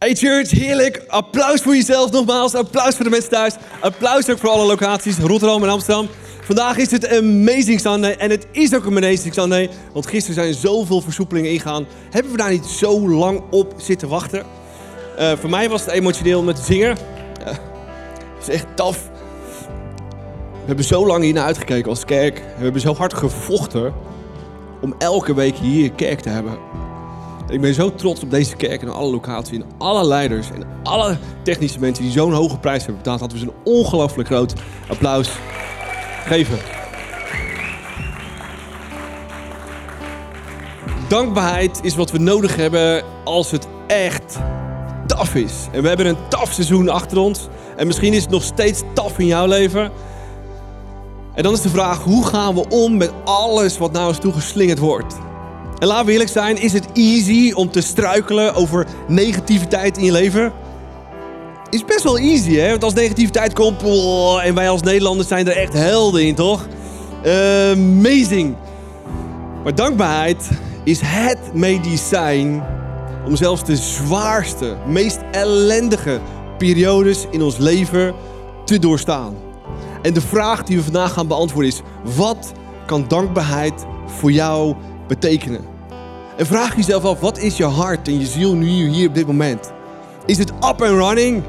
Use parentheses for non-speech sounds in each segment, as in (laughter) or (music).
Hey church, heerlijk. Applaus voor jezelf nogmaals. Applaus voor de mensen thuis. Applaus ook voor alle locaties, Rotterdam en Amsterdam. Vandaag is het Amazing Sunday en het is ook een Amazing Sunday. Want gisteren zijn zoveel versoepelingen ingegaan. Hebben we daar niet zo lang op zitten wachten? Uh, voor mij was het emotioneel met zingen. Uh, het is echt taf. We hebben zo lang hier naar uitgekeken als kerk. We hebben zo hard gevochten om elke week hier kerk te hebben. Ik ben zo trots op deze kerk en alle locaties en alle leiders en alle technische mensen die zo'n hoge prijs hebben betaald. Dat we ze een ongelooflijk groot applaus geven. Dankbaarheid is wat we nodig hebben als het echt taf is. En we hebben een taf seizoen achter ons. En misschien is het nog steeds taf in jouw leven. En dan is de vraag, hoe gaan we om met alles wat naar ons toe geslingerd wordt? En laten we eerlijk zijn, is het easy om te struikelen over negativiteit in je leven? Is best wel easy, hè? Want als negativiteit komt, en wij als Nederlanders zijn er echt helden in, toch? amazing. Maar dankbaarheid is het medicijn om zelfs de zwaarste, meest ellendige periodes in ons leven te doorstaan. En de vraag die we vandaag gaan beantwoorden is: wat kan dankbaarheid voor jou betekenen? En vraag jezelf af, wat is je hart en je ziel nu hier op dit moment? Is het up and running?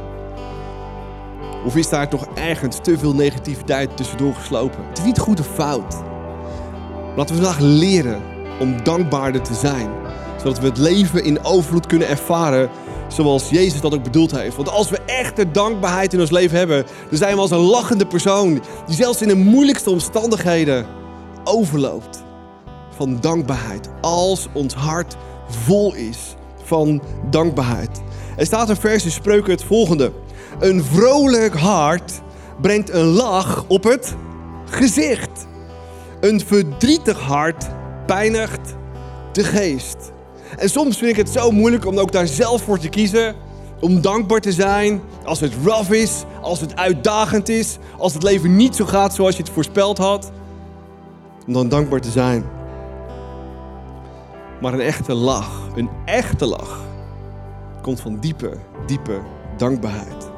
Of is daar toch ergens te veel negativiteit tussendoor geslopen? Het is niet goed of fout. Laten we vandaag leren om dankbaarder te zijn. Zodat we het leven in overvloed kunnen ervaren zoals Jezus dat ook bedoeld heeft. Want als we echte dankbaarheid in ons leven hebben, dan zijn we als een lachende persoon die zelfs in de moeilijkste omstandigheden overloopt van dankbaarheid. Als ons hart vol is van dankbaarheid. Er staat een vers in Spreuken het volgende. Een vrolijk hart brengt een lach op het gezicht. Een verdrietig hart pijnigt de geest. En soms vind ik het zo moeilijk om ook daar zelf voor te kiezen. Om dankbaar te zijn als het rough is, als het uitdagend is, als het leven niet zo gaat zoals je het voorspeld had. Om dan dankbaar te zijn. Maar een echte lach, een echte lach, komt van diepe, diepe dankbaarheid.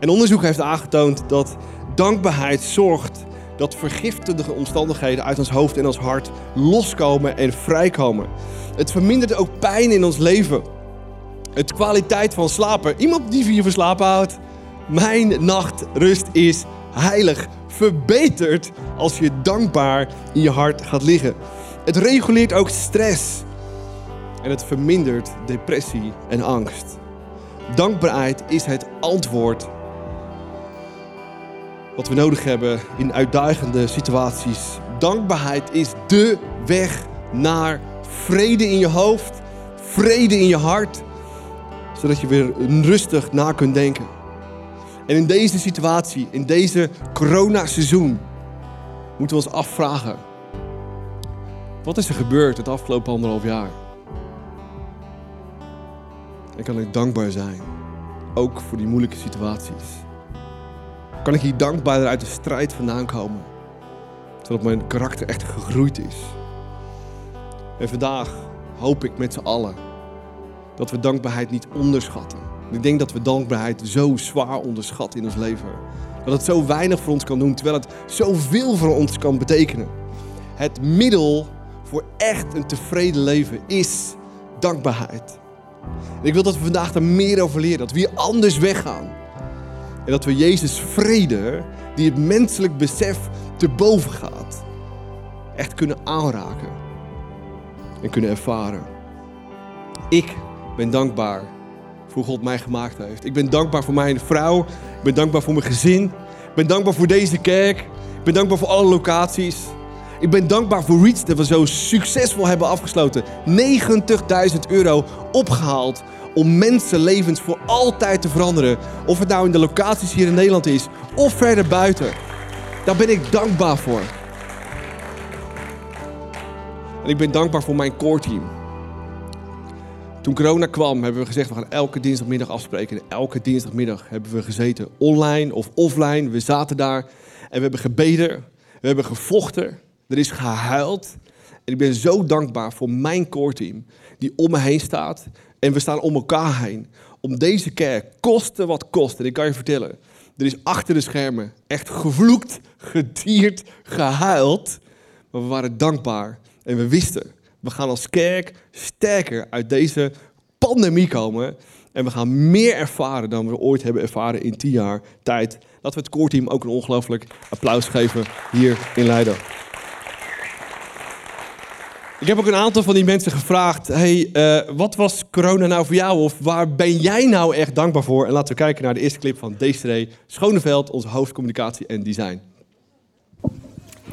En onderzoek heeft aangetoond dat dankbaarheid zorgt dat vergiftigende omstandigheden uit ons hoofd en ons hart loskomen en vrijkomen. Het vermindert ook pijn in ons leven. Het kwaliteit van slapen. Iemand die vier van slapen houdt. Mijn nachtrust is heilig. Verbeterd als je dankbaar in je hart gaat liggen. Het reguleert ook stress. En het vermindert depressie en angst. Dankbaarheid is het antwoord wat we nodig hebben in uitdagende situaties. Dankbaarheid is de weg naar vrede in je hoofd, vrede in je hart, zodat je weer rustig na kunt denken. En in deze situatie, in deze corona-seizoen, moeten we ons afvragen: wat is er gebeurd het afgelopen anderhalf jaar? En kan ik dankbaar zijn, ook voor die moeilijke situaties? Kan ik hier dankbaar uit de strijd vandaan komen, zodat mijn karakter echt gegroeid is? En vandaag hoop ik met z'n allen dat we dankbaarheid niet onderschatten. Ik denk dat we dankbaarheid zo zwaar onderschatten in ons leven. Dat het zo weinig voor ons kan doen, terwijl het zoveel voor ons kan betekenen. Het middel voor echt een tevreden leven is dankbaarheid. En ik wil dat we vandaag er meer over leren, dat we hier anders weggaan. En dat we Jezus vrede, die het menselijk besef te boven gaat, echt kunnen aanraken en kunnen ervaren. Ik ben dankbaar voor God mij gemaakt heeft. Ik ben dankbaar voor mijn vrouw. Ik ben dankbaar voor mijn gezin. Ik ben dankbaar voor deze kerk. Ik ben dankbaar voor alle locaties. Ik ben dankbaar voor Reach dat we zo succesvol hebben afgesloten. 90.000 euro opgehaald om mensenlevens voor altijd te veranderen. Of het nou in de locaties hier in Nederland is of verder buiten. Daar ben ik dankbaar voor. En ik ben dankbaar voor mijn core team. Toen corona kwam, hebben we gezegd: we gaan elke dinsdagmiddag afspreken. En elke dinsdagmiddag hebben we gezeten, online of offline. We zaten daar en we hebben gebeden, we hebben gevochten. Er is gehuild. En ik ben zo dankbaar voor mijn core team die om me heen staat. En we staan om elkaar heen om deze kerk, koste wat kost. En ik kan je vertellen, er is achter de schermen echt gevloekt, gedierd, gehuild. Maar we waren dankbaar en we wisten, we gaan als kerk sterker uit deze pandemie komen. En we gaan meer ervaren dan we ooit hebben ervaren in tien jaar tijd. Laten we het core team ook een ongelooflijk applaus geven hier in Leiden. Ik heb ook een aantal van die mensen gevraagd: hey, uh, wat was corona nou voor jou? Of waar ben jij nou echt dankbaar voor? En laten we kijken naar de eerste clip van Desiree Schoneveld, onze hoofdcommunicatie en design.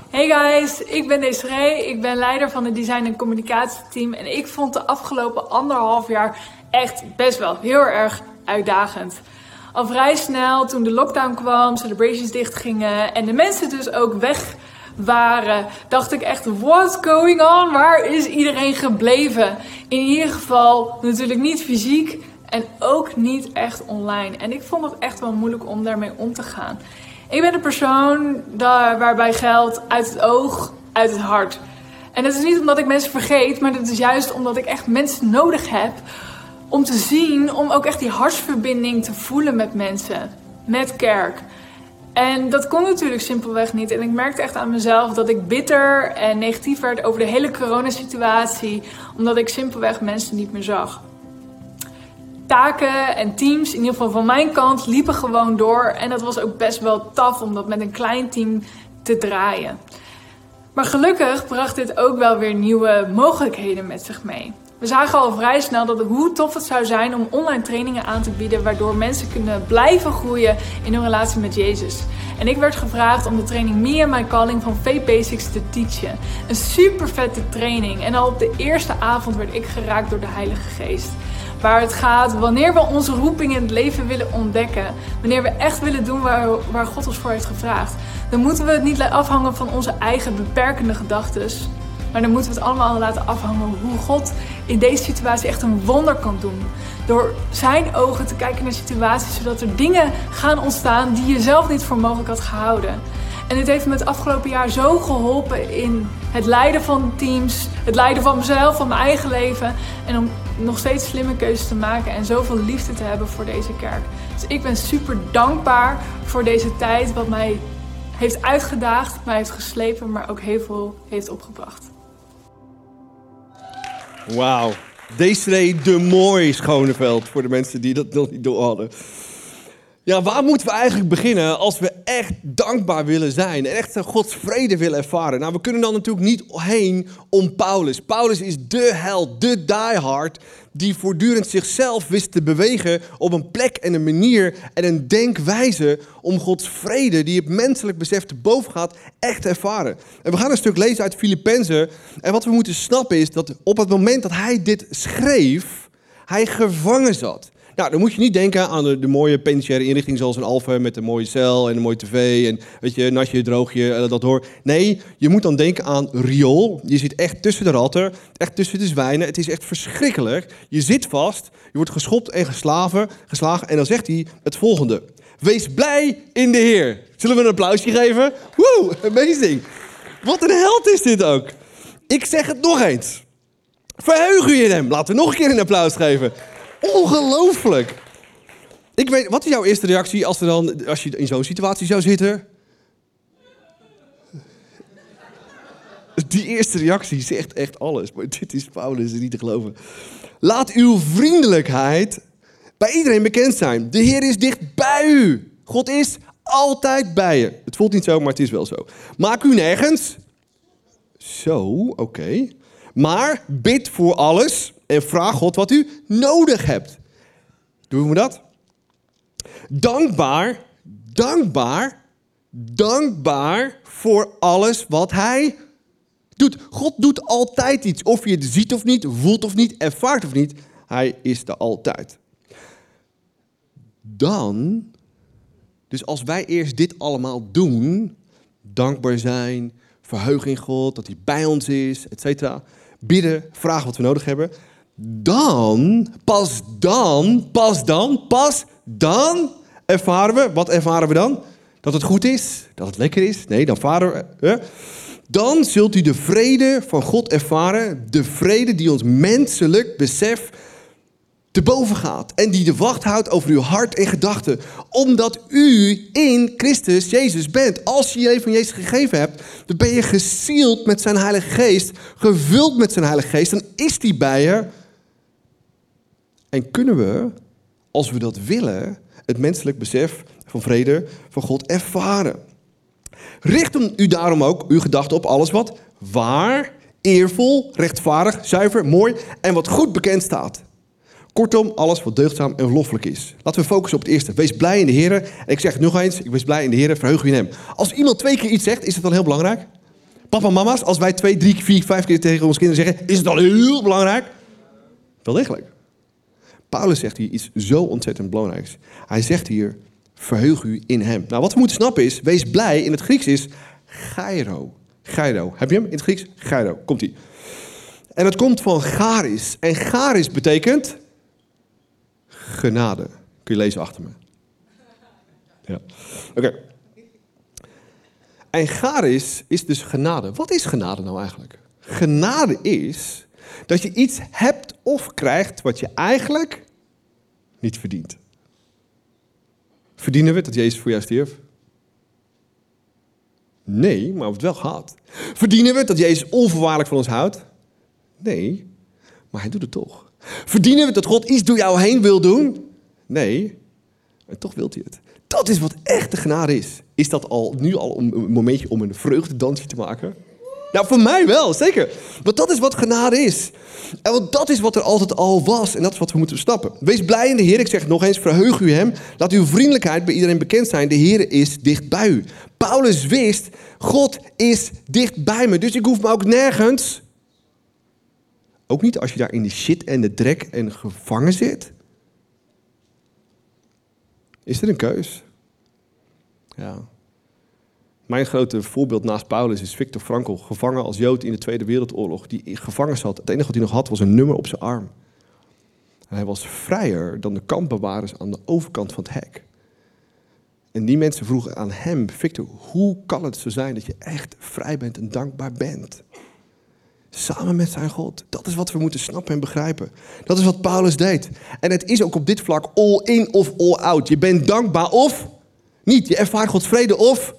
Hey guys, ik ben Desiree. Ik ben leider van het design- en communicatieteam. En ik vond de afgelopen anderhalf jaar echt best wel heel erg uitdagend. Al vrij snel toen de lockdown kwam, celebrations dichtgingen en de mensen dus ook weg waren, dacht ik echt: what's going on? Waar is iedereen gebleven? In ieder geval natuurlijk niet fysiek en ook niet echt online. En ik vond het echt wel moeilijk om daarmee om te gaan. Ik ben een persoon waarbij geld uit het oog, uit het hart. En dat is niet omdat ik mensen vergeet, maar dat is juist omdat ik echt mensen nodig heb om te zien, om ook echt die hartsverbinding te voelen met mensen, met kerk. En dat kon natuurlijk simpelweg niet. En ik merkte echt aan mezelf dat ik bitter en negatief werd over de hele coronasituatie, omdat ik simpelweg mensen niet meer zag. Taken en teams, in ieder geval van mijn kant, liepen gewoon door. En dat was ook best wel taf om dat met een klein team te draaien. Maar gelukkig bracht dit ook wel weer nieuwe mogelijkheden met zich mee. We zagen al vrij snel dat hoe tof het zou zijn om online trainingen aan te bieden, waardoor mensen kunnen blijven groeien in hun relatie met Jezus. En ik werd gevraagd om de training Me and My Calling van Faith Basics te teachen. Een super vette training. En al op de eerste avond werd ik geraakt door de Heilige Geest. Waar het gaat wanneer we onze roeping in het leven willen ontdekken. Wanneer we echt willen doen waar, waar God ons voor heeft gevraagd. Dan moeten we het niet afhangen van onze eigen beperkende gedachten. Maar dan moeten we het allemaal laten afhangen hoe God in deze situatie echt een wonder kan doen. Door zijn ogen te kijken naar situaties, zodat er dingen gaan ontstaan die je zelf niet voor mogelijk had gehouden. En dit heeft me het afgelopen jaar zo geholpen in het leiden van teams, het leiden van mezelf, van mijn eigen leven. En om nog steeds slimme keuzes te maken en zoveel liefde te hebben voor deze kerk. Dus ik ben super dankbaar voor deze tijd, wat mij heeft uitgedaagd, mij heeft geslepen, maar ook heel veel heeft opgebracht. Wauw. Desiree de Mooi Schoneveld, voor de mensen die dat nog niet door hadden. Ja, waar moeten we eigenlijk beginnen als we echt dankbaar willen zijn en echt Gods vrede willen ervaren? Nou, we kunnen dan natuurlijk niet heen om Paulus. Paulus is de held, de diehard, die voortdurend zichzelf wist te bewegen op een plek en een manier en een denkwijze om Gods vrede, die het menselijk besef te boven gaat, echt te ervaren. En we gaan een stuk lezen uit Filippenzen. En wat we moeten snappen is dat op het moment dat hij dit schreef, hij gevangen zat. Nou, dan moet je niet denken aan de, mooie penitentiaire inrichting zoals een Alphen met een mooie cel en een mooie tv en weet je, natje, droogje, en dat door. Nee, je moet dan denken aan riool. Je zit echt tussen de ratten, echt tussen de zwijnen. Het is echt verschrikkelijk. Je zit vast, je wordt geschopt en geslagen, geslagen en dan zegt hij het volgende. Wees blij in de Heer. Zullen we een applausje geven? Woe, amazing. Wat een held is dit ook. Ik zeg het nog eens. Verheug u in hem. Laten we nog een keer een applaus geven. Ongelooflijk. Ik weet, wat is jouw eerste reactie als, er dan, als je in zo'n situatie zou zitten? Die eerste reactie zegt echt alles. Maar dit is Paulus niet te geloven. Laat uw vriendelijkheid bij iedereen bekend zijn. De Heer is dicht bij u. God is altijd bij je. Het voelt niet zo, maar het is wel zo. Maak u nergens. Zo, oké. Maar bid voor alles en vraag God wat u nodig hebt. Doen we dat? Dankbaar, dankbaar, dankbaar voor alles wat Hij doet. God doet altijd iets. Of je het ziet of niet, voelt of niet, ervaart of niet. Hij is er altijd. Dan, dus als wij eerst dit allemaal doen, dankbaar zijn, verheugen in God, dat hij bij ons is, et bidden, vragen wat we nodig hebben, dan, pas dan, pas dan, pas dan ervaren we, wat ervaren we dan? Dat het goed is, dat het lekker is. Nee, dan ervaren we. Dan zult u de vrede van God ervaren, de vrede die ons menselijk besef te boven gaat en die de wacht houdt over uw hart en gedachten. Omdat u in Christus Jezus bent. Als je je van Jezus gegeven hebt, dan ben je gesield met zijn Heilige Geest, gevuld met zijn Heilige Geest. Dan is die bij je. En kunnen we, als we dat willen, het menselijk besef van vrede van God ervaren. Richt u daarom ook uw gedachten op alles wat waar, eervol, rechtvaardig, zuiver, mooi en wat goed bekend staat. Kortom, alles wat deugdzaam en loffelijk is. Laten we focussen op het eerste. Wees blij in de Heer. En ik zeg het nog eens, ik wees blij in de Heer, verheug u in hem. Als iemand twee keer iets zegt, is het dan heel belangrijk? Papa en mama's, als wij twee, drie, vier, vijf keer tegen ons kinderen zeggen, is het dan heel belangrijk? Wel degelijk. Paulus zegt hier iets zo ontzettend belangrijks. Hij zegt hier, verheug u in hem. Nou, wat we moeten snappen is, wees blij in het Grieks is gairo. Gairo. Heb je hem in het Grieks? Gairo. Komt ie. En het komt van charis. En charis betekent genade. Kun je lezen achter me. Ja. Oké. En charis is dus genade. Wat is genade nou eigenlijk? Genade is dat je iets hebt of krijgt wat je eigenlijk niet verdient. Verdienen we dat Jezus voor jou stierf? Nee, maar we het wel gehad. Verdienen we dat Jezus onvoorwaardelijk van ons houdt? Nee, maar hij doet het toch. Verdienen we dat God iets door jou heen wil doen? Nee, en toch wilt hij het. Dat is wat echte genade is. Is dat al nu al een momentje om een vreugdedansje te maken? Nou, voor mij wel, zeker. Want dat is wat genade is. En want dat is wat er altijd al was. En dat is wat we moeten stappen. Wees blij in de Heer. Ik zeg nog eens, verheug u hem. Laat uw vriendelijkheid bij iedereen bekend zijn. De Heer is dicht bij u. Paulus wist, God is dicht bij me. Dus ik hoef me ook nergens... Ook niet als je daar in de shit en de drek en gevangen zit. Is er een keus? Ja. Mijn grote voorbeeld naast Paulus is Victor Frankl, gevangen als Jood in de Tweede Wereldoorlog, die gevangen zat. Het enige wat hij nog had was een nummer op zijn arm. En hij was vrijer dan de kampbewarers aan de overkant van het hek. En die mensen vroegen aan hem, Victor, hoe kan het zo zijn dat je echt vrij bent en dankbaar bent? Samen met zijn God. Dat is wat we moeten snappen en begrijpen. Dat is wat Paulus deed. En het is ook op dit vlak all in of all out. Je bent dankbaar of niet. Je ervaart Gods vrede of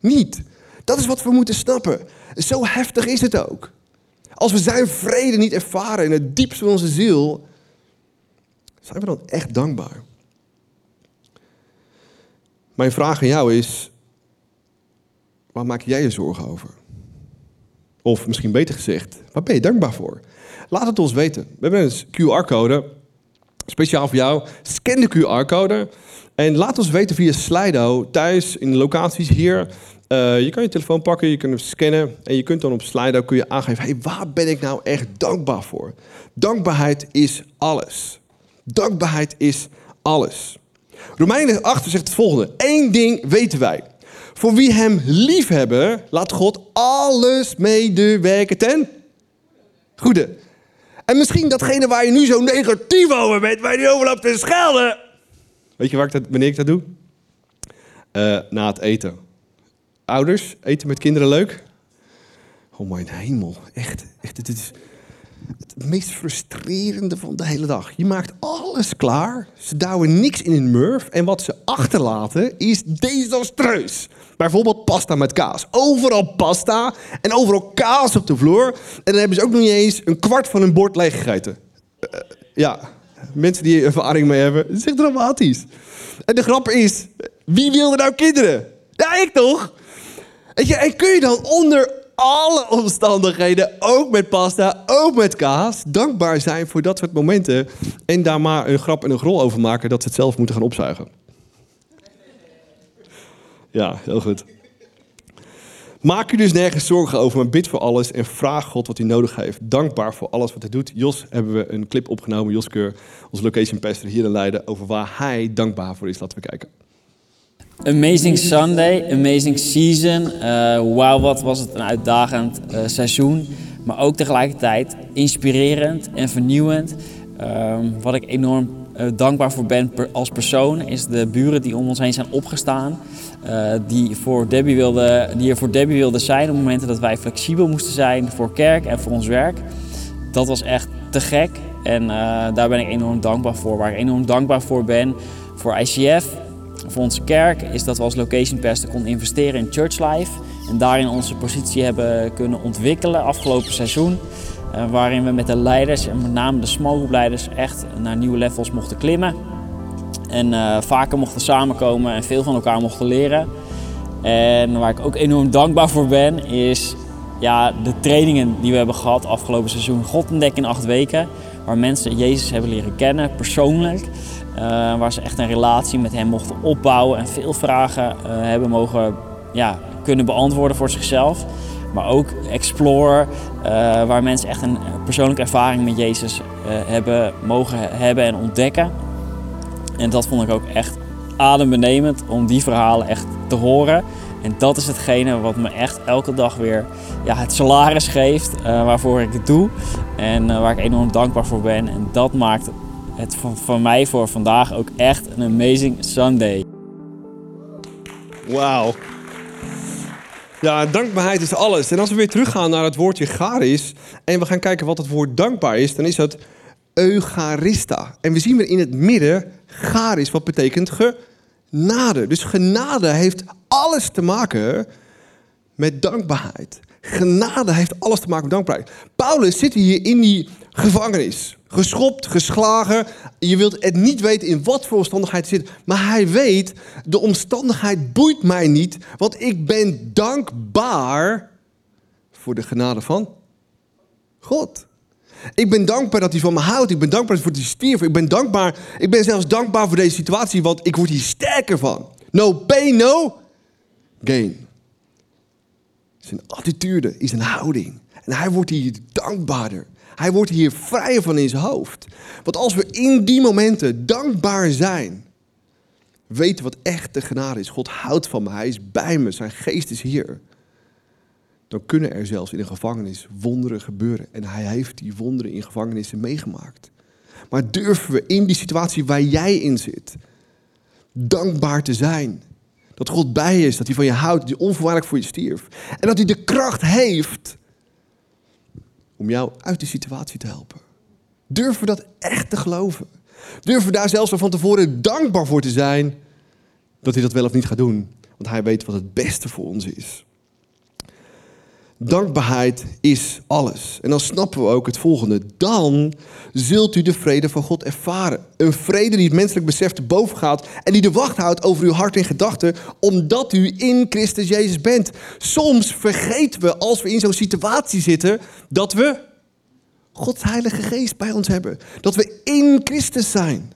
niet. Dat is wat we moeten snappen. Zo heftig is het ook. Als we zijn vrede niet ervaren in het diepste van onze ziel, zijn we dan echt dankbaar? Mijn vraag aan jou is: waar maak jij je zorgen over? Of misschien beter gezegd, waar ben je dankbaar voor? Laat het ons weten. We hebben een QR-code, speciaal voor jou. Scan de QR-code en laat ons weten via Slido, thuis, in de locaties hier. Uh, je kan je telefoon pakken, je kunt hem scannen en je kunt dan op Slido kun je aangeven, hey, waar ben ik nou echt dankbaar voor? Dankbaarheid is alles. Dankbaarheid is alles. Romeinen 8 zegt het volgende. Eén ding weten wij. Voor wie hem lief hebben, laat God alles medewerken ten goede. En misschien datgene waar je nu zo negatief over bent, waar je niet over loopt te schelden. Weet je ik dat, wanneer ik dat doe? Uh, na het eten. Ouders, eten met kinderen leuk? Oh mijn hemel, echt, echt, dit is het meest frustrerende van de hele dag. Je maakt alles klaar, ze douwen niks in een murf en wat ze achterlaten is desastreus. Bijvoorbeeld pasta met kaas. Overal pasta en overal kaas op de vloer. En dan hebben ze ook nog niet eens een kwart van hun bord leeggegeten. Uh, ja, mensen die ervaring mee hebben, het is echt dramatisch. En de grap is, wie wilde nou kinderen? Ja, ik toch? en kun je dan onder alle omstandigheden, ook met pasta, ook met kaas, dankbaar zijn voor dat soort momenten. En daar maar een grap en een grol over maken dat ze het zelf moeten gaan opzuigen. Ja, heel goed. Maak je dus nergens zorgen over, maar bid voor alles en vraag God wat hij nodig heeft. Dankbaar voor alles wat hij doet. Jos hebben we een clip opgenomen, Jos Keur, onze location pastor hier in Leiden, over waar hij dankbaar voor is. Laten we kijken. Amazing Sunday, amazing season. Uh, Wauw, wat was het een uitdagend uh, seizoen. Maar ook tegelijkertijd inspirerend en vernieuwend. Uh, wat ik enorm uh, dankbaar voor ben per, als persoon, is de buren die om ons heen zijn opgestaan. Die, voor Debbie wilde, die er voor Debbie wilden zijn op momenten dat wij flexibel moesten zijn voor kerk en voor ons werk. Dat was echt te gek. En uh, daar ben ik enorm dankbaar voor. Waar ik enorm dankbaar voor ben voor ICF, voor onze kerk, is dat we als location pastor konden investeren in church life. En daarin onze positie hebben kunnen ontwikkelen afgelopen seizoen. Uh, waarin we met de leiders en met name de small group leiders echt naar nieuwe levels mochten klimmen. En uh, vaker mochten samenkomen en veel van elkaar mochten leren. En waar ik ook enorm dankbaar voor ben, is ja, de trainingen die we hebben gehad afgelopen seizoen. God ontdekken in acht weken. Waar mensen Jezus hebben leren kennen, persoonlijk. Uh, waar ze echt een relatie met hem mochten opbouwen en veel vragen uh, hebben mogen ja, kunnen beantwoorden voor zichzelf. Maar ook Explore, waar mensen echt een persoonlijke ervaring met Jezus hebben mogen hebben en ontdekken. En dat vond ik ook echt adembenemend om die verhalen echt te horen. En dat is hetgene wat me echt elke dag weer ja, het salaris geeft uh, waarvoor ik het doe. En uh, waar ik enorm dankbaar voor ben. En dat maakt het van, van mij voor vandaag ook echt een amazing Sunday. Wauw. Ja, dankbaarheid is alles. En als we weer teruggaan naar het woordje charis en we gaan kijken wat het woord dankbaar is, dan is dat eucharista. En we zien weer in het midden charis, wat betekent genade. Dus genade heeft alles te maken met dankbaarheid. Genade heeft alles te maken met dankbaarheid. Paulus zit hier in die gevangenis. Geschopt, geslagen. Je wilt het niet weten in wat voor omstandigheid hij zit. Maar hij weet, de omstandigheid boeit mij niet. Want ik ben dankbaar voor de genade van God. Ik ben dankbaar dat hij van me houdt. Ik ben dankbaar voor die stierf. Ik ben dankbaar. Ik ben zelfs dankbaar voor deze situatie, want ik word hier sterker van. No pain, no gain. Zijn attitude is een houding. En hij wordt hier dankbaarder. Hij wordt hier vrijer van in zijn hoofd. Want als we in die momenten dankbaar zijn, weten wat echt de genade is. God houdt van me, hij is bij me, zijn geest is hier. Dan kunnen er zelfs in een gevangenis wonderen gebeuren. En hij heeft die wonderen in gevangenissen meegemaakt. Maar durven we in die situatie waar jij in zit, dankbaar te zijn? Dat God bij is, dat hij van je houdt, dat hij onvoorwaardelijk voor je stierf. En dat hij de kracht heeft om jou uit die situatie te helpen. Durven we dat echt te geloven? Durven we daar zelfs van tevoren dankbaar voor te zijn dat hij dat wel of niet gaat doen? Want hij weet wat het beste voor ons is. Dankbaarheid is alles. En dan snappen we ook het volgende. Dan zult u de vrede van God ervaren. Een vrede die het menselijk besef te boven gaat en die de wacht houdt over uw hart en gedachten, omdat u in Christus Jezus bent. Soms vergeten we als we in zo'n situatie zitten dat we Gods Heilige Geest bij ons hebben. Dat we in Christus zijn.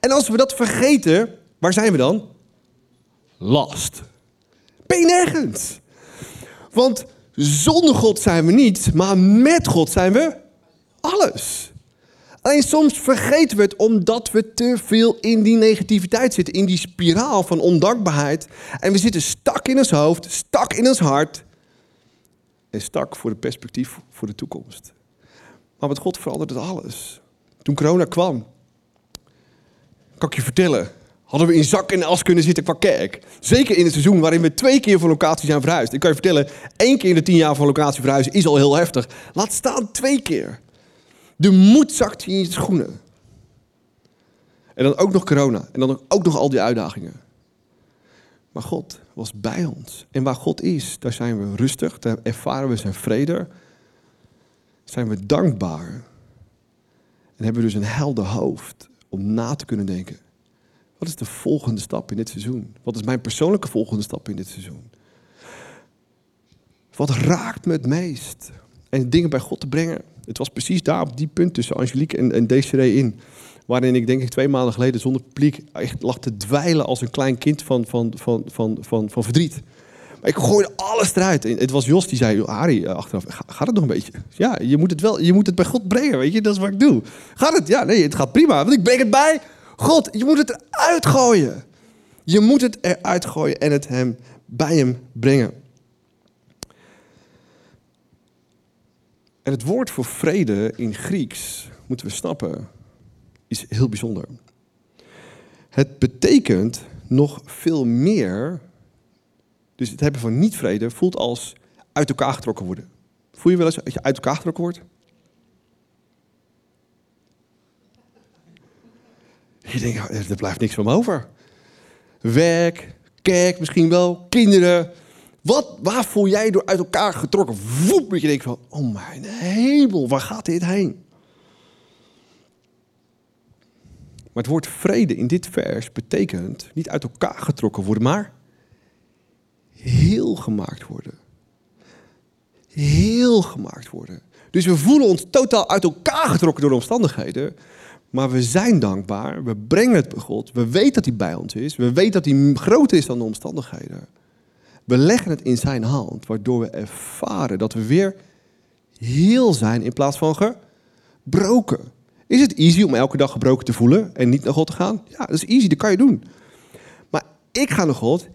En als we dat vergeten, waar zijn we dan? Last. Ben je nergens. Want zonder God zijn we niet, maar met God zijn we alles. Alleen soms vergeten we het omdat we te veel in die negativiteit zitten, in die spiraal van ondankbaarheid. En we zitten stak in ons hoofd, stak in ons hart en stak voor het perspectief voor de toekomst. Maar met God veranderde het alles. Toen corona kwam, kan ik je vertellen, hadden we in zak en as kunnen zitten qua kerk. Zeker in het seizoen waarin we twee keer van locatie zijn verhuisd. Ik kan je vertellen, één keer in de tien jaar van locatie verhuizen is al heel heftig. Laat staan twee keer. De moed zakt in je schoenen. En dan ook nog corona. En dan ook nog al die uitdagingen. Maar God was bij ons. En waar God is, daar zijn we rustig. Daar ervaren we zijn vrede. Zijn we dankbaar. En hebben we dus een helder hoofd om na te kunnen denken. Wat is de volgende stap in dit seizoen? Wat is mijn persoonlijke volgende stap in dit seizoen? Wat raakt me het meest? En dingen bij God te brengen. Het was precies daar op die punt tussen Angelique en, en in. Waarin ik denk ik twee maanden geleden zonder publiek echt lag te dweilen als een klein kind van, van, van, van, van, van verdriet. Maar ik gooide alles eruit. En het was Jos die zei, Harry, eh, achteraf, gaat het nog een beetje? Ja, je moet het wel, je moet het bij God brengen, weet je, dat is wat ik doe. Gaat het? Ja, nee, het gaat prima, want ik breng het bij God. Je moet het eruit gooien. Je moet het eruit gooien en het hem bij hem brengen. En het woord voor vrede in Grieks, moeten we snappen, is heel bijzonder. Het betekent nog veel meer. Dus het hebben van niet-vrede voelt als uit elkaar getrokken worden. Voel je wel eens dat je uit elkaar getrokken wordt? Je denkt, er blijft niks van over. Werk, kerk misschien wel, kinderen. Wat, waar voel jij door uit elkaar getrokken? Woep, dat je denkt van, oh mijn hemel, waar gaat dit heen? Maar het woord vrede in dit vers betekent niet uit elkaar getrokken worden, maar heel gemaakt worden. Heel gemaakt worden. Dus we voelen ons totaal uit elkaar getrokken door de omstandigheden. Maar we zijn dankbaar. We brengen het bij God. We weten dat hij bij ons is. We weten dat hij groter is dan de omstandigheden. We leggen het in zijn hand, waardoor we ervaren dat we weer heel zijn in plaats van gebroken. Is het easy om elke dag gebroken te voelen en niet naar God te gaan? Ja, dat is easy, dat kan je doen. Maar ik ga naar God.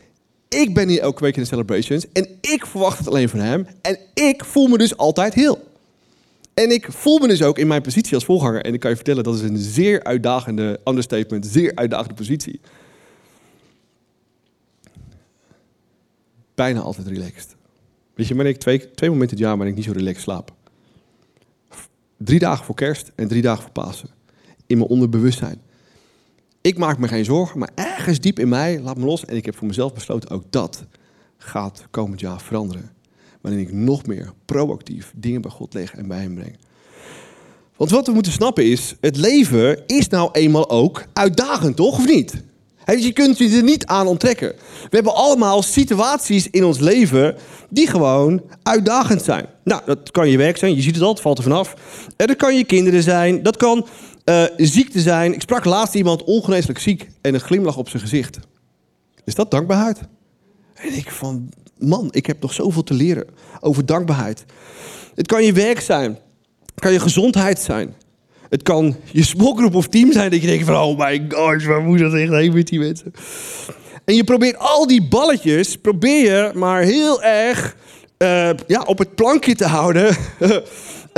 Ik ben hier elke week in de celebrations. En ik verwacht het alleen van hem. En ik voel me dus altijd heel. En ik voel me dus ook in mijn positie als volganger. En ik kan je vertellen, dat is een zeer uitdagende understatement. Zeer uitdagende positie. Bijna altijd relaxed. Weet je, wanneer ik twee, twee momenten het jaar waarin ik niet zo relaxed slaap. Drie dagen voor kerst en drie dagen voor Pasen. In mijn onderbewustzijn. Ik maak me geen zorgen, maar ergens diep in mij, laat me los. En ik heb voor mezelf besloten, ook dat gaat komend jaar veranderen. Waarin ik nog meer proactief dingen bij God leg en bij hem breng. Want wat we moeten snappen is, het leven is nou eenmaal ook uitdagend, toch? Of niet? dus je kunt je er niet aan onttrekken. We hebben allemaal situaties in ons leven die gewoon uitdagend zijn. Nou, dat kan je werk zijn, je ziet het al, het valt er vanaf. En dat kan je kinderen zijn, dat kan uh, ziekte zijn. Ik sprak laatst iemand ongeneeslijk ziek en een glimlach op zijn gezicht. Is dat dankbaarheid? En ik van, man, ik heb nog zoveel te leren over dankbaarheid. Het kan je werk zijn, het kan je gezondheid zijn. Het kan je smokgroep of team zijn dat je denkt van... oh my gosh, waar moet dat echt heen met die mensen? En je probeert al die balletjes, probeer je maar heel erg uh, ja, op het plankje te houden. (laughs)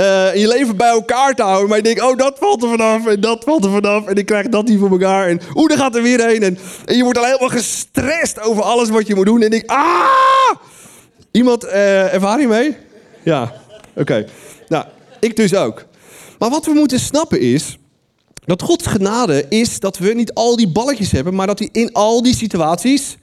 uh, je leven bij elkaar te houden. Maar je denkt, oh, dat valt er vanaf en dat valt er vanaf. En ik krijg dat niet voor elkaar. En oeh, daar gaat er weer heen. En, en je wordt al helemaal gestrest over alles wat je moet doen. En ik, ah! Iemand uh, ervaring mee? Ja, oké. Nou, ik dus ook. Maar wat we moeten snappen is dat Gods genade is dat we niet al die balletjes hebben, maar dat hij in al die situaties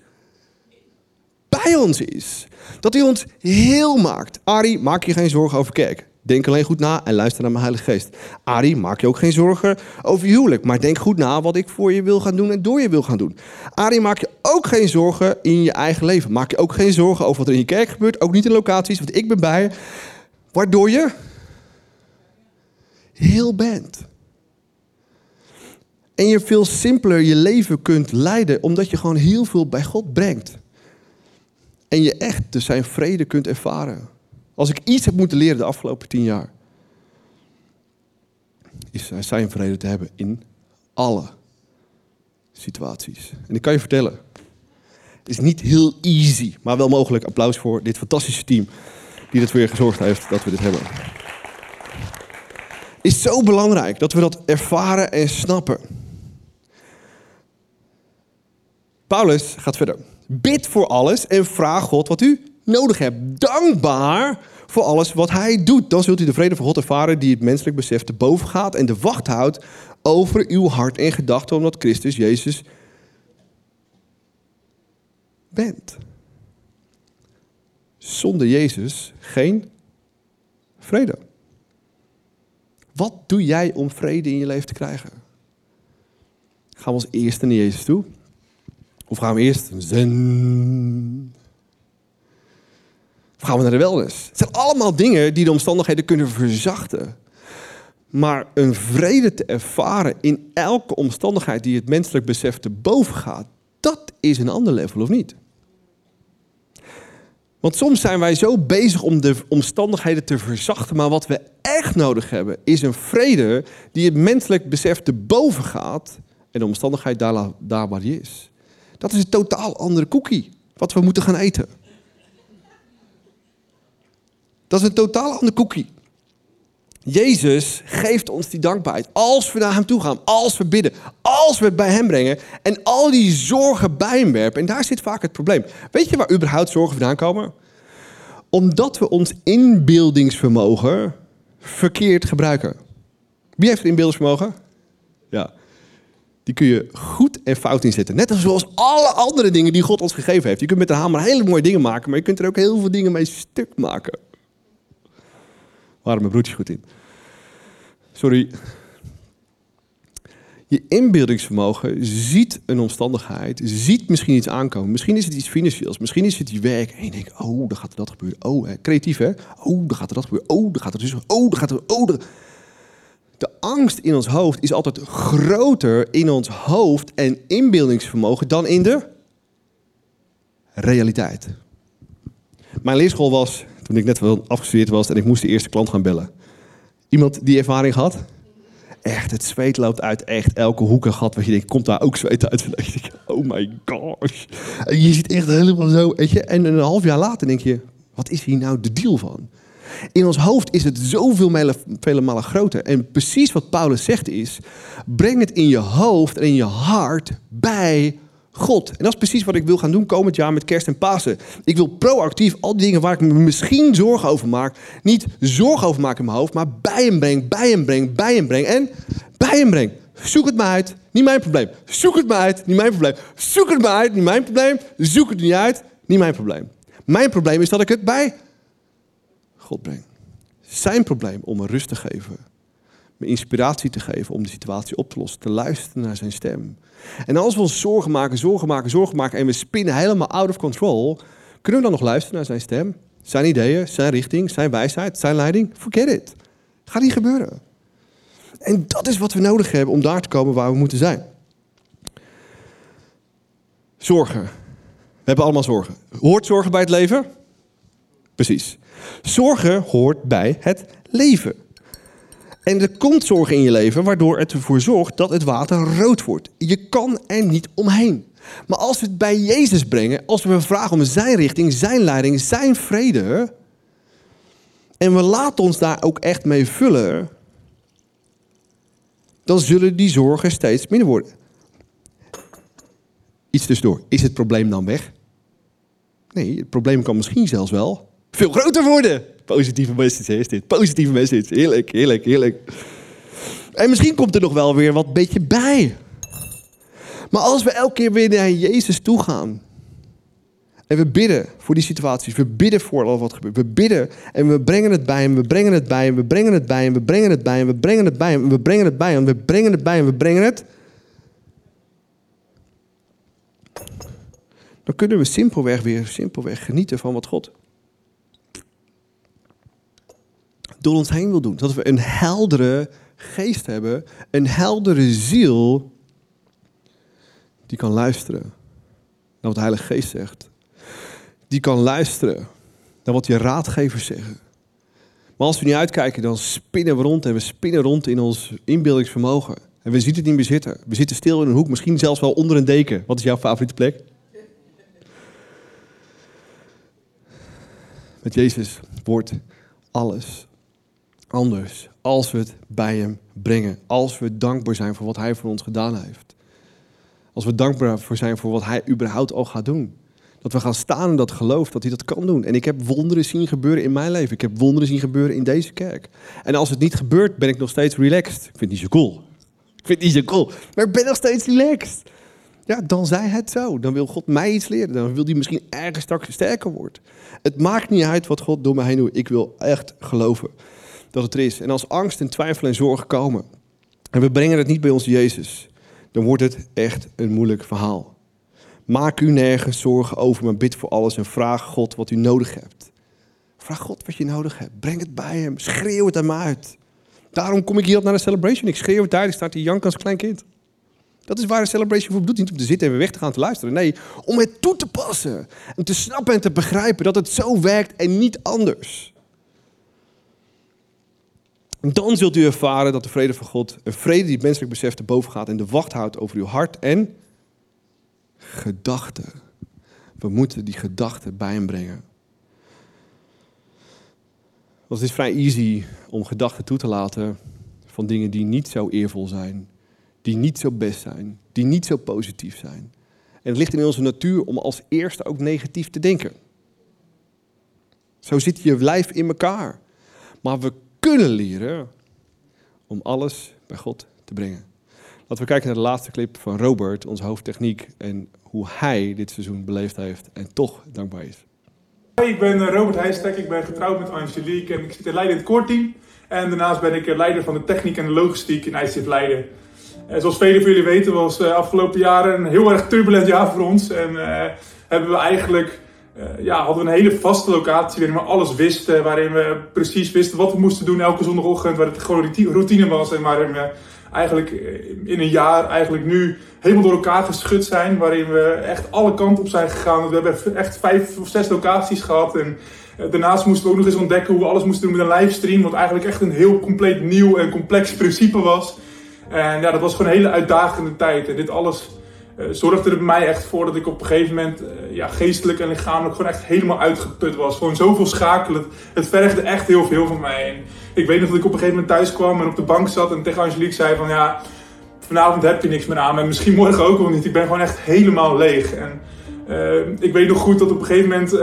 bij ons is. Dat hij ons heel maakt. Ari, maak je geen zorgen over kerk. Denk alleen goed na en luister naar mijn Heilige Geest. Ari, maak je ook geen zorgen over je huwelijk. Maar denk goed na wat ik voor je wil gaan doen en door je wil gaan doen. Ari, maak je ook geen zorgen in je eigen leven. Maak je ook geen zorgen over wat er in je kerk gebeurt. Ook niet in locaties, want ik ben bij. Waardoor je heel bent. En je veel simpeler je leven kunt leiden, omdat je gewoon heel veel bij God brengt. En je echt dus zijn vrede kunt ervaren. Als ik iets heb moeten leren de afgelopen tien jaar, is zijn vrede te hebben in alle situaties. En ik kan je vertellen, het is niet heel easy, maar wel mogelijk. Applaus voor dit fantastische team die er weer gezorgd heeft dat we dit hebben is zo belangrijk dat we dat ervaren en snappen. Paulus gaat verder. Bid voor alles en vraag God wat u nodig hebt. Dankbaar voor alles wat hij doet. Dan zult u de vrede van God ervaren die het menselijk besef te boven gaat en de wacht houdt over uw hart en gedachten omdat Christus Jezus bent. Zonder Jezus geen vrede. Wat doe jij om vrede in je leven te krijgen? Gaan we als eerste naar Jezus toe? Of gaan we eerst zen? Gaan we naar de wellness? Het zijn allemaal dingen die de omstandigheden kunnen verzachten. Maar een vrede te ervaren in elke omstandigheid die het menselijk besef te boven gaat, dat is een ander level of niet? Want soms zijn wij zo bezig om de omstandigheden te verzachten, maar wat we echt nodig hebben is een vrede die het menselijk besef te boven gaat en de omstandigheid daar, daar waar die is. Dat is een totaal andere koekie wat we moeten gaan eten. Dat is een totaal andere koekie. Jezus geeft ons die dankbaarheid. Als we naar Hem toe gaan, als we bidden, als we het bij Hem brengen en al die zorgen bij Hem werpen. En daar zit vaak het probleem. Weet je waar überhaupt zorgen vandaan komen? Omdat we ons die kun je goed en fout inzetten. Net zoals alle andere dingen die God ons gegeven heeft. Je kunt met de hamer hele mooie dingen maken, maar je kunt er ook heel veel dingen mee stuk maken. Waren mijn broertjes goed in. Sorry. Je inbeeldingsvermogen ziet een omstandigheid, ziet misschien iets aankomen. Misschien is het iets financieels, misschien is het je werk. En je denkt, oh, dan gaat er dat gebeuren. Oh, creatief hè? Oh, dan gaat er dat gebeuren. Oh, dan gaat er dus. Oh, dan gaat er. Oh. De angst in ons hoofd is altijd groter in ons hoofd en inbeeldingsvermogen dan in de realiteit. Mijn leerschool was, toen ik net wel afgestudeerd was en ik moest de eerste klant gaan bellen. Iemand die ervaring had? Echt, het zweet loopt uit echt elke hoek en gat. Wat je denkt, komt daar ook zweet uit? (laughs) En ik, oh my gosh. Je ziet echt helemaal zo, weet je. En een half jaar later denk je, wat is hier nou de deal van? In ons hoofd is het zoveel vele malen groter. En precies wat Paulus zegt is, breng het in je hoofd en in je hart bij God. En dat is precies wat ik wil gaan doen komend jaar met kerst en Pasen. Ik wil proactief al die dingen waar ik me misschien zorgen over maak, niet zorgen over maken in mijn hoofd, maar bij hem breng, bij hem breng, bij hem breng en bij hem breng. Zoek het maar uit, niet mijn probleem. Zoek het maar uit, niet mijn probleem. Zoek het maar uit, niet mijn probleem. Zoek het niet uit, niet mijn probleem. Mijn probleem is dat ik het bij God breng. Zijn probleem om me rust te geven, me inspiratie te geven om de situatie op te lossen, te luisteren naar zijn stem. En als we ons zorgen maken, zorgen maken, zorgen maken en we spinnen helemaal out of control, kunnen we dan nog luisteren naar zijn stem? Zijn ideeën, zijn richting, zijn wijsheid, zijn leiding? Forget it. Gaat niet gebeuren. En dat is wat we nodig hebben om daar te komen waar we moeten zijn. Zorgen. We hebben allemaal zorgen. Hoort zorgen bij het leven? Precies. Zorgen hoort bij het leven. En er komt zorg in je leven waardoor het ervoor zorgt dat het water rood wordt. Je kan er niet omheen. Maar als we het bij Jezus brengen, als we vragen om zijn richting, zijn leiding, zijn vrede, en we laten ons daar ook echt mee vullen, dan zullen die zorgen steeds minder worden. Iets tussendoor. Is het probleem dan weg? Nee, het probleem kan misschien zelfs wel veel groter worden. Positieve message is dit. Positieve message. Heerlijk, heerlijk, heerlijk. En misschien komt er nog wel weer wat beetje bij. Maar als we elke keer weer naar Jezus toe gaan. En we bidden voor die situaties. We bidden voor al wat gebeurt. We bidden en we brengen het bij hem. We brengen het bij hem. We brengen het bij hem. We brengen het bij hem. We brengen het bij hem. We brengen het bij hem. We brengen het bij hem. We brengen het. Dan kunnen we simpelweg weer simpelweg genieten van wat God door ons heen wil doen. Dat we een heldere geest hebben, een heldere ziel die kan luisteren naar wat de Heilige Geest zegt. Die kan luisteren naar wat je raadgevers zeggen. Maar als we niet uitkijken, dan spinnen we rond en we spinnen rond in ons inbeeldingsvermogen. En we zien het niet meer zitten. We zitten stil in een hoek, misschien zelfs wel onder een deken. Wat is jouw favoriete plek? Met Jezus wordt alles anders als we het bij Hem brengen. Als we dankbaar zijn voor wat Hij voor ons gedaan heeft. Als we dankbaar voor zijn voor wat Hij überhaupt al gaat doen. Dat we gaan staan in dat geloof dat Hij dat kan doen. En ik heb wonderen zien gebeuren in mijn leven. Ik heb wonderen zien gebeuren in deze kerk. En als het niet gebeurt, ben ik nog steeds relaxed. Ik vind het niet zo cool. Ik vind het niet zo cool. Maar ik ben nog steeds relaxed. Ja, dan zij het zo. Dan wil God mij iets leren. Dan wil hij misschien ergens straks sterker worden. Het maakt niet uit wat God door mij heen doet. Ik wil echt geloven dat het er is. En als angst en twijfel en zorgen komen en we brengen het niet bij ons Jezus, dan wordt het echt een moeilijk verhaal. Maak u nergens zorgen over, maar bid voor alles en vraag God wat u nodig hebt. Vraag God wat je nodig hebt. Breng het bij hem. Schreeuw het hem uit. Daarom kom ik hier naar de celebration. Ik schreeuw het uit. Ik sta hier jank als klein kind. Dat is waar de celebration voor bedoelt. Niet om te zitten en weer weg te gaan te luisteren. Nee, om het toe te passen. En te snappen en te begrijpen dat het zo werkt en niet anders. Dan zult u ervaren dat de vrede van God, een vrede die het menselijk besef te boven gaat en de wacht houdt over uw hart en gedachten. We moeten die gedachten bij hem brengen. Want het is vrij easy om gedachten toe te laten van dingen die niet zo eervol zijn, die niet zo best zijn, die niet zo positief zijn. En het ligt in onze natuur om als eerste ook negatief te denken. Zo zit je lijf in elkaar. Maar we kunnen leren om alles bij God te brengen. Laten we kijken naar de laatste clip van Robert, onze hoofdtechniek, en hoe hij dit seizoen beleefd heeft en toch dankbaar is. Ik ben eh, Robert Heijstek, ik ben getrouwd met Angelique en ik zit in Leiden in het koorteam. En daarnaast ben ik eh, leider van de techniek en de logistiek in ICF Leiden. En zoals velen van jullie weten was de afgelopen jaren een heel erg turbulent jaar voor ons. En hebben we eigenlijk uh, ja, hadden we een hele vaste locatie waarin we alles wisten. Waarin we precies wisten wat we moesten doen elke zondagochtend. Waar het gewoon routine was. En waarin we eigenlijk in een jaar eigenlijk nu helemaal door elkaar geschud zijn. Waarin we echt alle kanten op zijn gegaan. We hebben echt vijf of zes locaties gehad. En daarnaast moesten we ook nog eens ontdekken hoe we alles moesten doen met een livestream. Wat eigenlijk echt een heel compleet nieuw en complex principe was. En ja, dat was gewoon een hele uitdagende tijd. En dit alles uh, zorgde er mij echt voor dat ik op een gegeven moment uh, ja, geestelijk en lichamelijk gewoon echt helemaal uitgeput was. Gewoon zoveel schakelen. Het vergde echt heel veel van mij. Ik weet nog dat ik op een gegeven moment thuis kwam en op de bank zat en tegen Angelique zei van ja, vanavond heb je niks meer aan. En misschien morgen ook wel niet. Ik ben gewoon echt helemaal leeg. En uh, ik weet nog goed dat op een gegeven moment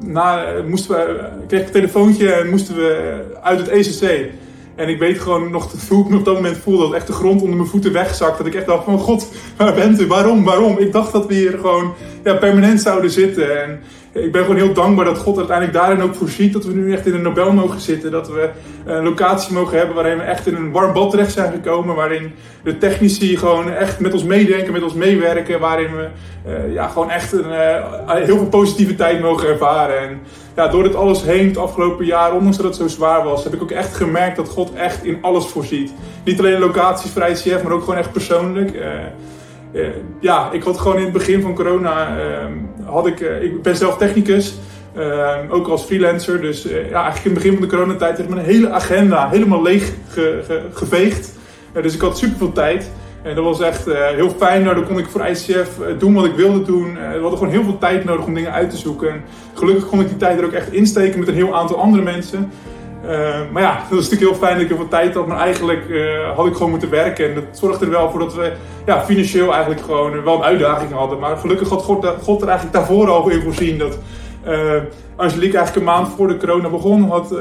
na, moesten we, kreeg ik een telefoontje en moesten we uit het ECC. En ik weet gewoon nog hoe ik me op dat moment voelde. Dat echt de grond onder mijn voeten wegzakt. Dat ik echt dacht van god, waar bent u? Waarom? Waarom? Ik dacht dat we hier gewoon ja, permanent zouden zitten. En ik ben gewoon heel dankbaar dat God uiteindelijk daarin ook voorziet. Dat we nu echt in een Nobel mogen zitten. Dat we een locatie mogen hebben waarin we echt in een warm bad terecht zijn gekomen. Waarin de technici gewoon echt met ons meedenken, met ons meewerken. Waarin we uh, ja, gewoon echt een, uh, heel veel positiviteit mogen ervaren. En ja, door dit alles heen het afgelopen jaar, ondanks dat het zo zwaar was, heb ik ook echt gemerkt dat God echt in alles voorziet. Niet alleen locaties voor ICF, maar ook gewoon echt persoonlijk. Uh, ja, ik had gewoon in het begin van corona, uh, had ik, uh, ik ben zelf technicus, ook als freelancer. Dus ja, eigenlijk in het begin van de coronatijd ik mijn hele agenda helemaal leeg ge, ge, geveegd. dus ik had super veel tijd. En dat was echt heel fijn. Nou, dan kon ik voor ICF doen wat ik wilde doen. we hadden gewoon heel veel tijd nodig om dingen uit te zoeken. En gelukkig kon ik die tijd er ook echt insteken met een heel aantal andere mensen. Uh, maar ja, dat is natuurlijk heel fijn dat ik heel veel tijd had. Maar eigenlijk uh, had ik gewoon moeten werken. En dat zorgde er wel voor dat we ja, financieel eigenlijk gewoon wel een uitdaging hadden. Maar gelukkig had God, God er eigenlijk daarvoor al in voorzien. Dat uh, Angelique eigenlijk een maand voor de corona begon, had,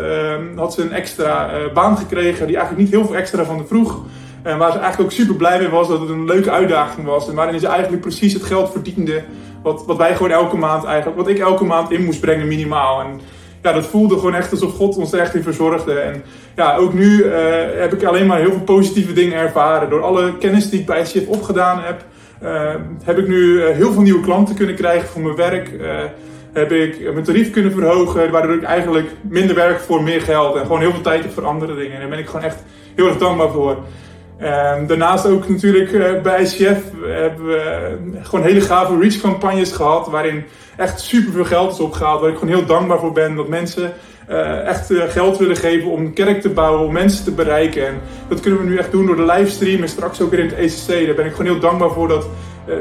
had ze een extra baan gekregen. Die eigenlijk niet heel veel extra van de vroeg. En waar ze eigenlijk ook super blij mee was dat het een leuke uitdaging was. En waarin ze eigenlijk precies het geld verdiende. Wat, wat wij gewoon elke maand eigenlijk, wat ik elke maand in moest brengen minimaal. En, ja, dat voelde gewoon echt alsof God ons er echt in verzorgde. En ja, ook nu uh, heb ik alleen maar heel veel positieve dingen ervaren. Door alle kennis die ik bij Shift opgedaan heb, uh, heb ik nu uh, heel veel nieuwe klanten kunnen krijgen voor mijn werk. heb ik mijn tarief kunnen verhogen, waardoor ik eigenlijk minder werk voor meer geld. En gewoon heel veel tijd heb voor andere dingen. En daar ben ik gewoon echt heel erg dankbaar voor. En daarnaast ook natuurlijk bij ICF hebben we gewoon hele gave reach campagnes gehad. Waarin echt super veel geld is opgehaald. Waar ik gewoon heel dankbaar voor ben. Dat mensen echt geld willen geven om kerk te bouwen, om mensen te bereiken. En dat kunnen we nu echt doen door de livestream en straks ook weer in het ECC. Daar ben ik gewoon heel dankbaar voor. Dat,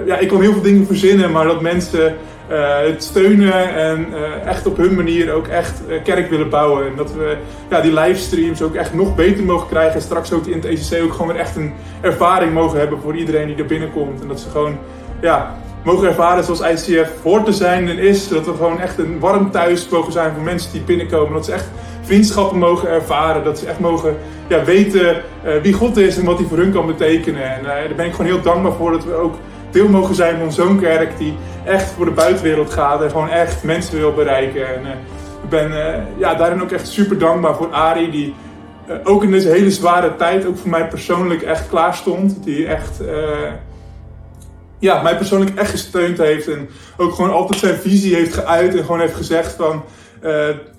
ja, ik kan heel veel dingen verzinnen, maar dat mensen het steunen en echt op hun manier ook echt kerk willen bouwen. En dat we ja, die livestreams ook echt nog beter mogen krijgen. En straks ook in het ECC ook gewoon weer echt een ervaring mogen hebben voor iedereen die er binnenkomt. En dat ze gewoon ja, mogen ervaren zoals ICF hoort te zijn en is. Dat we gewoon echt een warm thuis mogen zijn voor mensen die binnenkomen. Dat ze echt vriendschappen mogen ervaren. Dat ze echt mogen ja, weten wie God is en wat hij voor hun kan betekenen. En daar ben ik gewoon heel dankbaar voor dat we ook deel mogen zijn van zo'n kerk die echt voor de buitenwereld gaat en gewoon echt mensen wil bereiken. En uh, ik ben ja, daarin ook echt super dankbaar voor Ari die ook in deze hele zware tijd ook voor mij persoonlijk echt klaar stond. Die echt ja, mij persoonlijk echt gesteund heeft. En ook gewoon altijd zijn visie heeft geuit. En gewoon heeft gezegd van...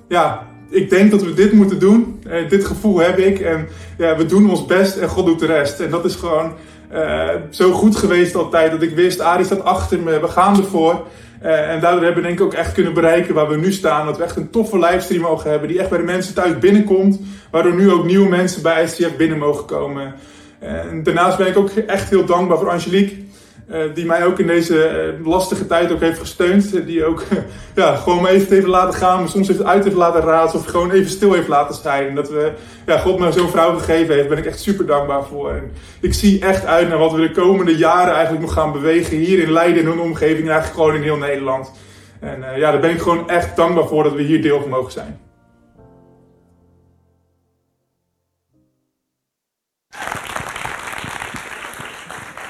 Ja, ik denk dat we dit moeten doen. Dit gevoel heb ik. En ja, we doen ons best en God doet de rest. En dat is gewoon uh, zo goed geweest altijd. Dat ik wist, Arie staat achter me. We gaan ervoor. en daardoor hebben we denk ik ook echt kunnen bereiken waar we nu staan. Dat we echt een toffe livestream mogen hebben. Die echt bij de mensen thuis binnenkomt. Waardoor nu ook nieuwe mensen bij ICF binnen mogen komen. En daarnaast ben ik ook echt heel dankbaar voor Angelique. Uh, die mij ook in deze uh, lastige tijd ook heeft gesteund. Die ook (laughs) ja, gewoon me even heeft laten gaan, me soms heeft uit heeft laten razen of gewoon even stil heeft laten zijn. En dat we, ja, God me zo'n vrouw gegeven heeft, ben ik echt super dankbaar voor. En ik zie echt uit naar wat we de komende jaren eigenlijk nog gaan bewegen hier in Leiden en hun omgeving, eigenlijk gewoon in heel Nederland. En ja, daar ben ik gewoon echt dankbaar voor dat we hier deel van mogen zijn.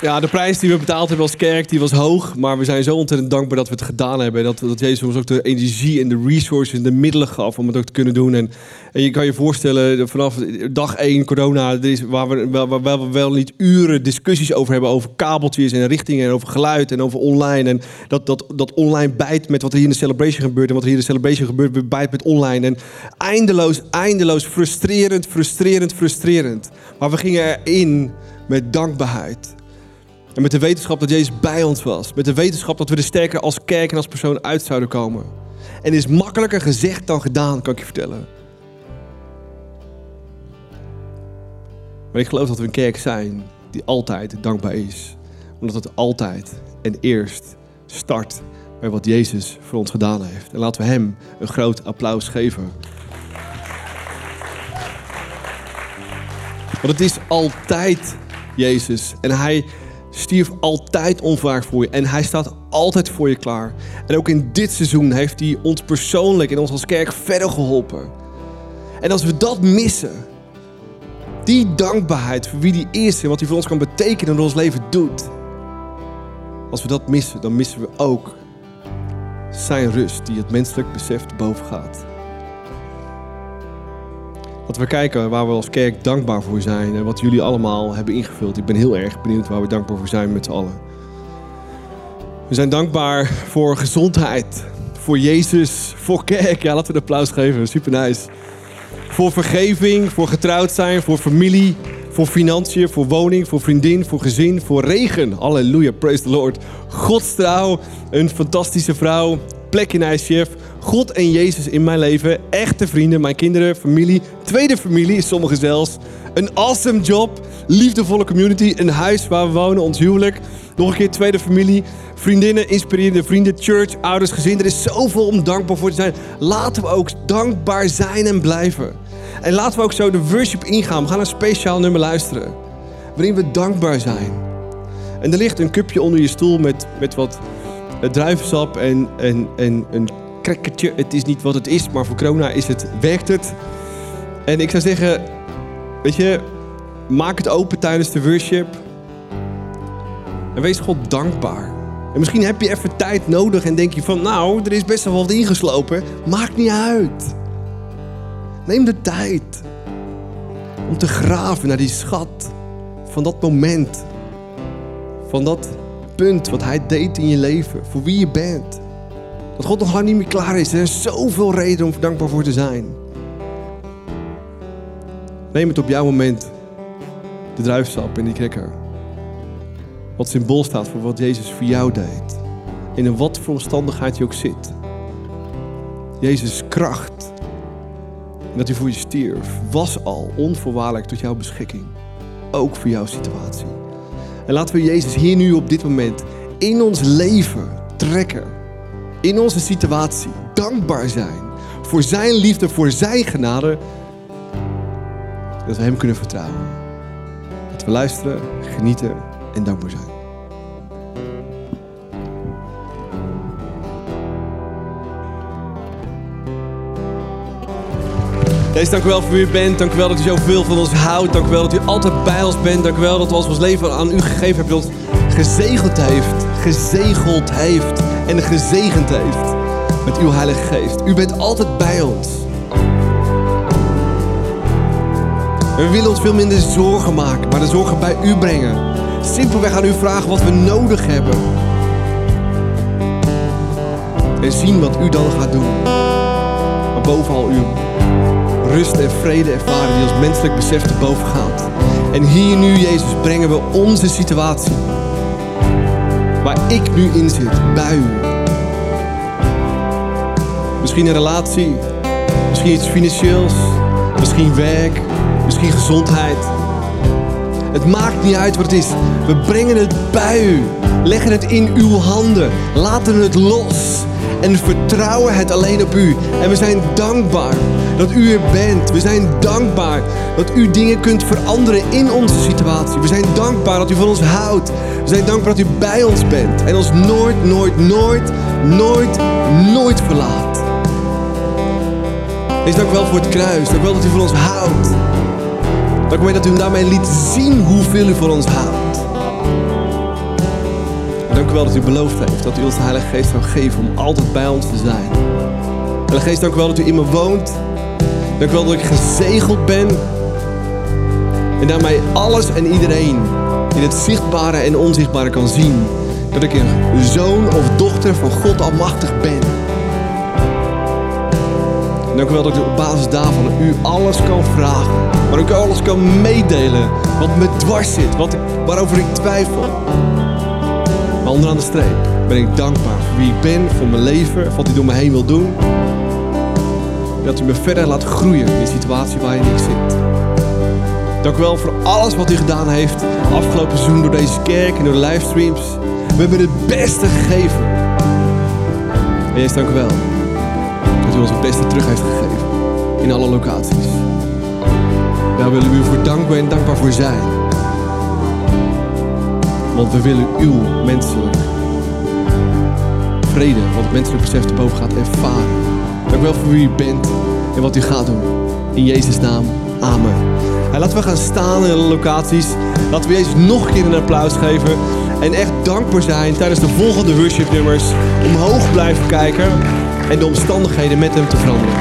Ja, de prijs die we betaald hebben als kerk, die was hoog. Maar we zijn zo ontzettend dankbaar dat we het gedaan hebben. En dat, dat Jezus ons ook de energie en de resources en de middelen gaf om het ook te kunnen doen. En, en je kan je voorstellen, vanaf dag één corona, is, waar, we, we wel niet uren discussies over hebben. Over kabeltjes en richtingen en over geluid en over online. En dat, dat, dat online bijt met wat er hier in de celebration gebeurt. En wat er hier in de celebration gebeurt, bijt met online. En eindeloos, eindeloos, frustrerend, frustrerend, frustrerend. Maar we gingen erin met dankbaarheid. En met de wetenschap dat Jezus bij ons was. Met de wetenschap dat we er sterker als kerk en als persoon uit zouden komen. En is makkelijker gezegd dan gedaan, kan ik je vertellen. Maar ik geloof dat we een kerk zijn die altijd dankbaar is. Omdat het altijd en eerst start bij wat Jezus voor ons gedaan heeft. En laten we Hem een groot applaus geven. Want het is altijd Jezus. En Hij stierf altijd onverwacht voor je. En hij staat altijd voor je klaar. En ook in dit seizoen heeft hij ons persoonlijk en ons als kerk verder geholpen. En als we dat missen, die dankbaarheid voor wie die is en wat hij voor ons kan betekenen en ons leven doet. Als we dat missen, dan missen we ook zijn rust die het menselijk besef boven gaat. We kijken waar we als kerk dankbaar voor zijn en wat jullie allemaal hebben ingevuld. Ik ben heel erg benieuwd waar we dankbaar voor zijn met z'n allen. We zijn dankbaar voor gezondheid, voor Jezus, voor kerk. Ja, laten we een applaus geven. Super nice. Voor vergeving, voor getrouwd zijn, voor familie, voor financiën, voor woning, voor vriendin, voor gezin, voor regen. Halleluja, praise the Lord. Gods trouw, een fantastische vrouw, plek in ICF, God en Jezus in mijn leven, echte vrienden, mijn kinderen, familie, tweede familie, sommigen zelfs. Een awesome job, liefdevolle community, een huis waar we wonen, ons huwelijk. Nog een keer tweede familie, vriendinnen, inspirerende vrienden, church, ouders, gezin. Er is zoveel om dankbaar voor te zijn. Laten we ook dankbaar zijn en blijven. En laten we ook zo de worship ingaan. We gaan een speciaal nummer luisteren. Waarin we dankbaar zijn. En er ligt een cupje onder je stoel met, met wat druivensap en, en, en een crackertje. Het is niet wat het is, maar voor corona is het, werkt het. En ik zou zeggen, weet je, maak het open tijdens de worship. En wees God dankbaar. En misschien heb je even tijd nodig en denk je van, nou, er is best wel wat ingeslopen. Maakt niet uit. Neem de tijd om te graven naar die schat van dat moment. Van dat punt wat hij deed in je leven, voor wie je bent. Dat God nog lang niet meer klaar is. Er is zoveel reden om dankbaar voor te zijn. Neem het op jouw moment. De druifsap en die cracker. Wat symbool staat voor wat Jezus voor jou deed. In wat voor omstandigheid je ook zit. Jezus kracht. En dat hij voor je stierf. Was al onvoorwaardelijk tot jouw beschikking. Ook voor jouw situatie. En laten we Jezus hier nu op dit moment in ons leven trekken. In onze situatie dankbaar zijn. Voor zijn liefde, voor zijn genade. Dat we hem kunnen vertrouwen. Dat we luisteren, genieten en dankbaar zijn. Deze, dank u wel voor wie u bent. Dank u wel dat u zoveel van ons houdt. Dank u wel dat u altijd bij ons bent. Dank u wel dat u ons leven aan u gegeven hebt. Dat ons gezegeld heeft. Gezegeld heeft. En gezegend heeft. Met uw Heilige Geest. U bent altijd bij ons. We willen ons veel minder zorgen maken. Maar de zorgen bij u brengen. Simpelweg aan u vragen wat we nodig hebben. En zien wat u dan gaat doen. Maar bovenal u rust en vrede ervaren die ons menselijk besef te boven gaat. En hier nu, Jezus, brengen we onze situatie. Waar ik nu in zit, bij u. Misschien een relatie, misschien iets financieels, misschien werk, misschien gezondheid. Het maakt niet uit wat het is. We brengen het bij u. Leggen het in uw handen. Laten het los. En vertrouwen het alleen op u. En we zijn dankbaar dat u er bent. We zijn dankbaar dat u dingen kunt veranderen in onze situatie. We zijn dankbaar dat u van ons houdt. We zijn dankbaar dat u bij ons bent. En ons nooit, nooit, nooit, nooit, nooit verlaat. Wees dank wel voor het kruis. Dank wel dat u van ons houdt. Dank wel dat u daarmee liet zien hoeveel u van ons houdt. u wel dat u beloofd heeft dat u ons de Heilige Geest zou geven om altijd bij ons te zijn. Heilige Geest, dank u wel dat u in me woont. Dank u wel dat ik gezegeld ben. En daarmee alles en iedereen in het zichtbare en onzichtbare kan zien. Dat ik een zoon of dochter van God Almachtig ben. En dank u wel dat ik op basis daarvan u alles kan vragen. Maar ook alles kan meedelen wat me dwars zit, wat waarover ik twijfel. Maar onderaan de streep ben ik dankbaar voor wie ik ben, voor mijn leven, wat u door me heen wil doen. Dat u me verder laat groeien in de situatie waarin ik zit. Dank u wel voor alles wat u gedaan heeft afgelopen seizoen door deze kerk en door de livestreams. We hebben het beste gegeven. En Jezus, dank u wel dat u ons het beste terug heeft gegeven in alle locaties. Daar willen we u voor dankbaar en dankbaar voor zijn. Want we willen uw menselijk vrede, wat het menselijk besef te boven gaat ervaren. Dank u wel voor wie u bent en wat u gaat doen. In Jezus' naam, amen. En laten we gaan staan in alle locaties. Laten we Jezus nog een keer een applaus geven. En echt dankbaar zijn tijdens de volgende worshipnummers. Omhoog blijven kijken en de omstandigheden met hem te veranderen.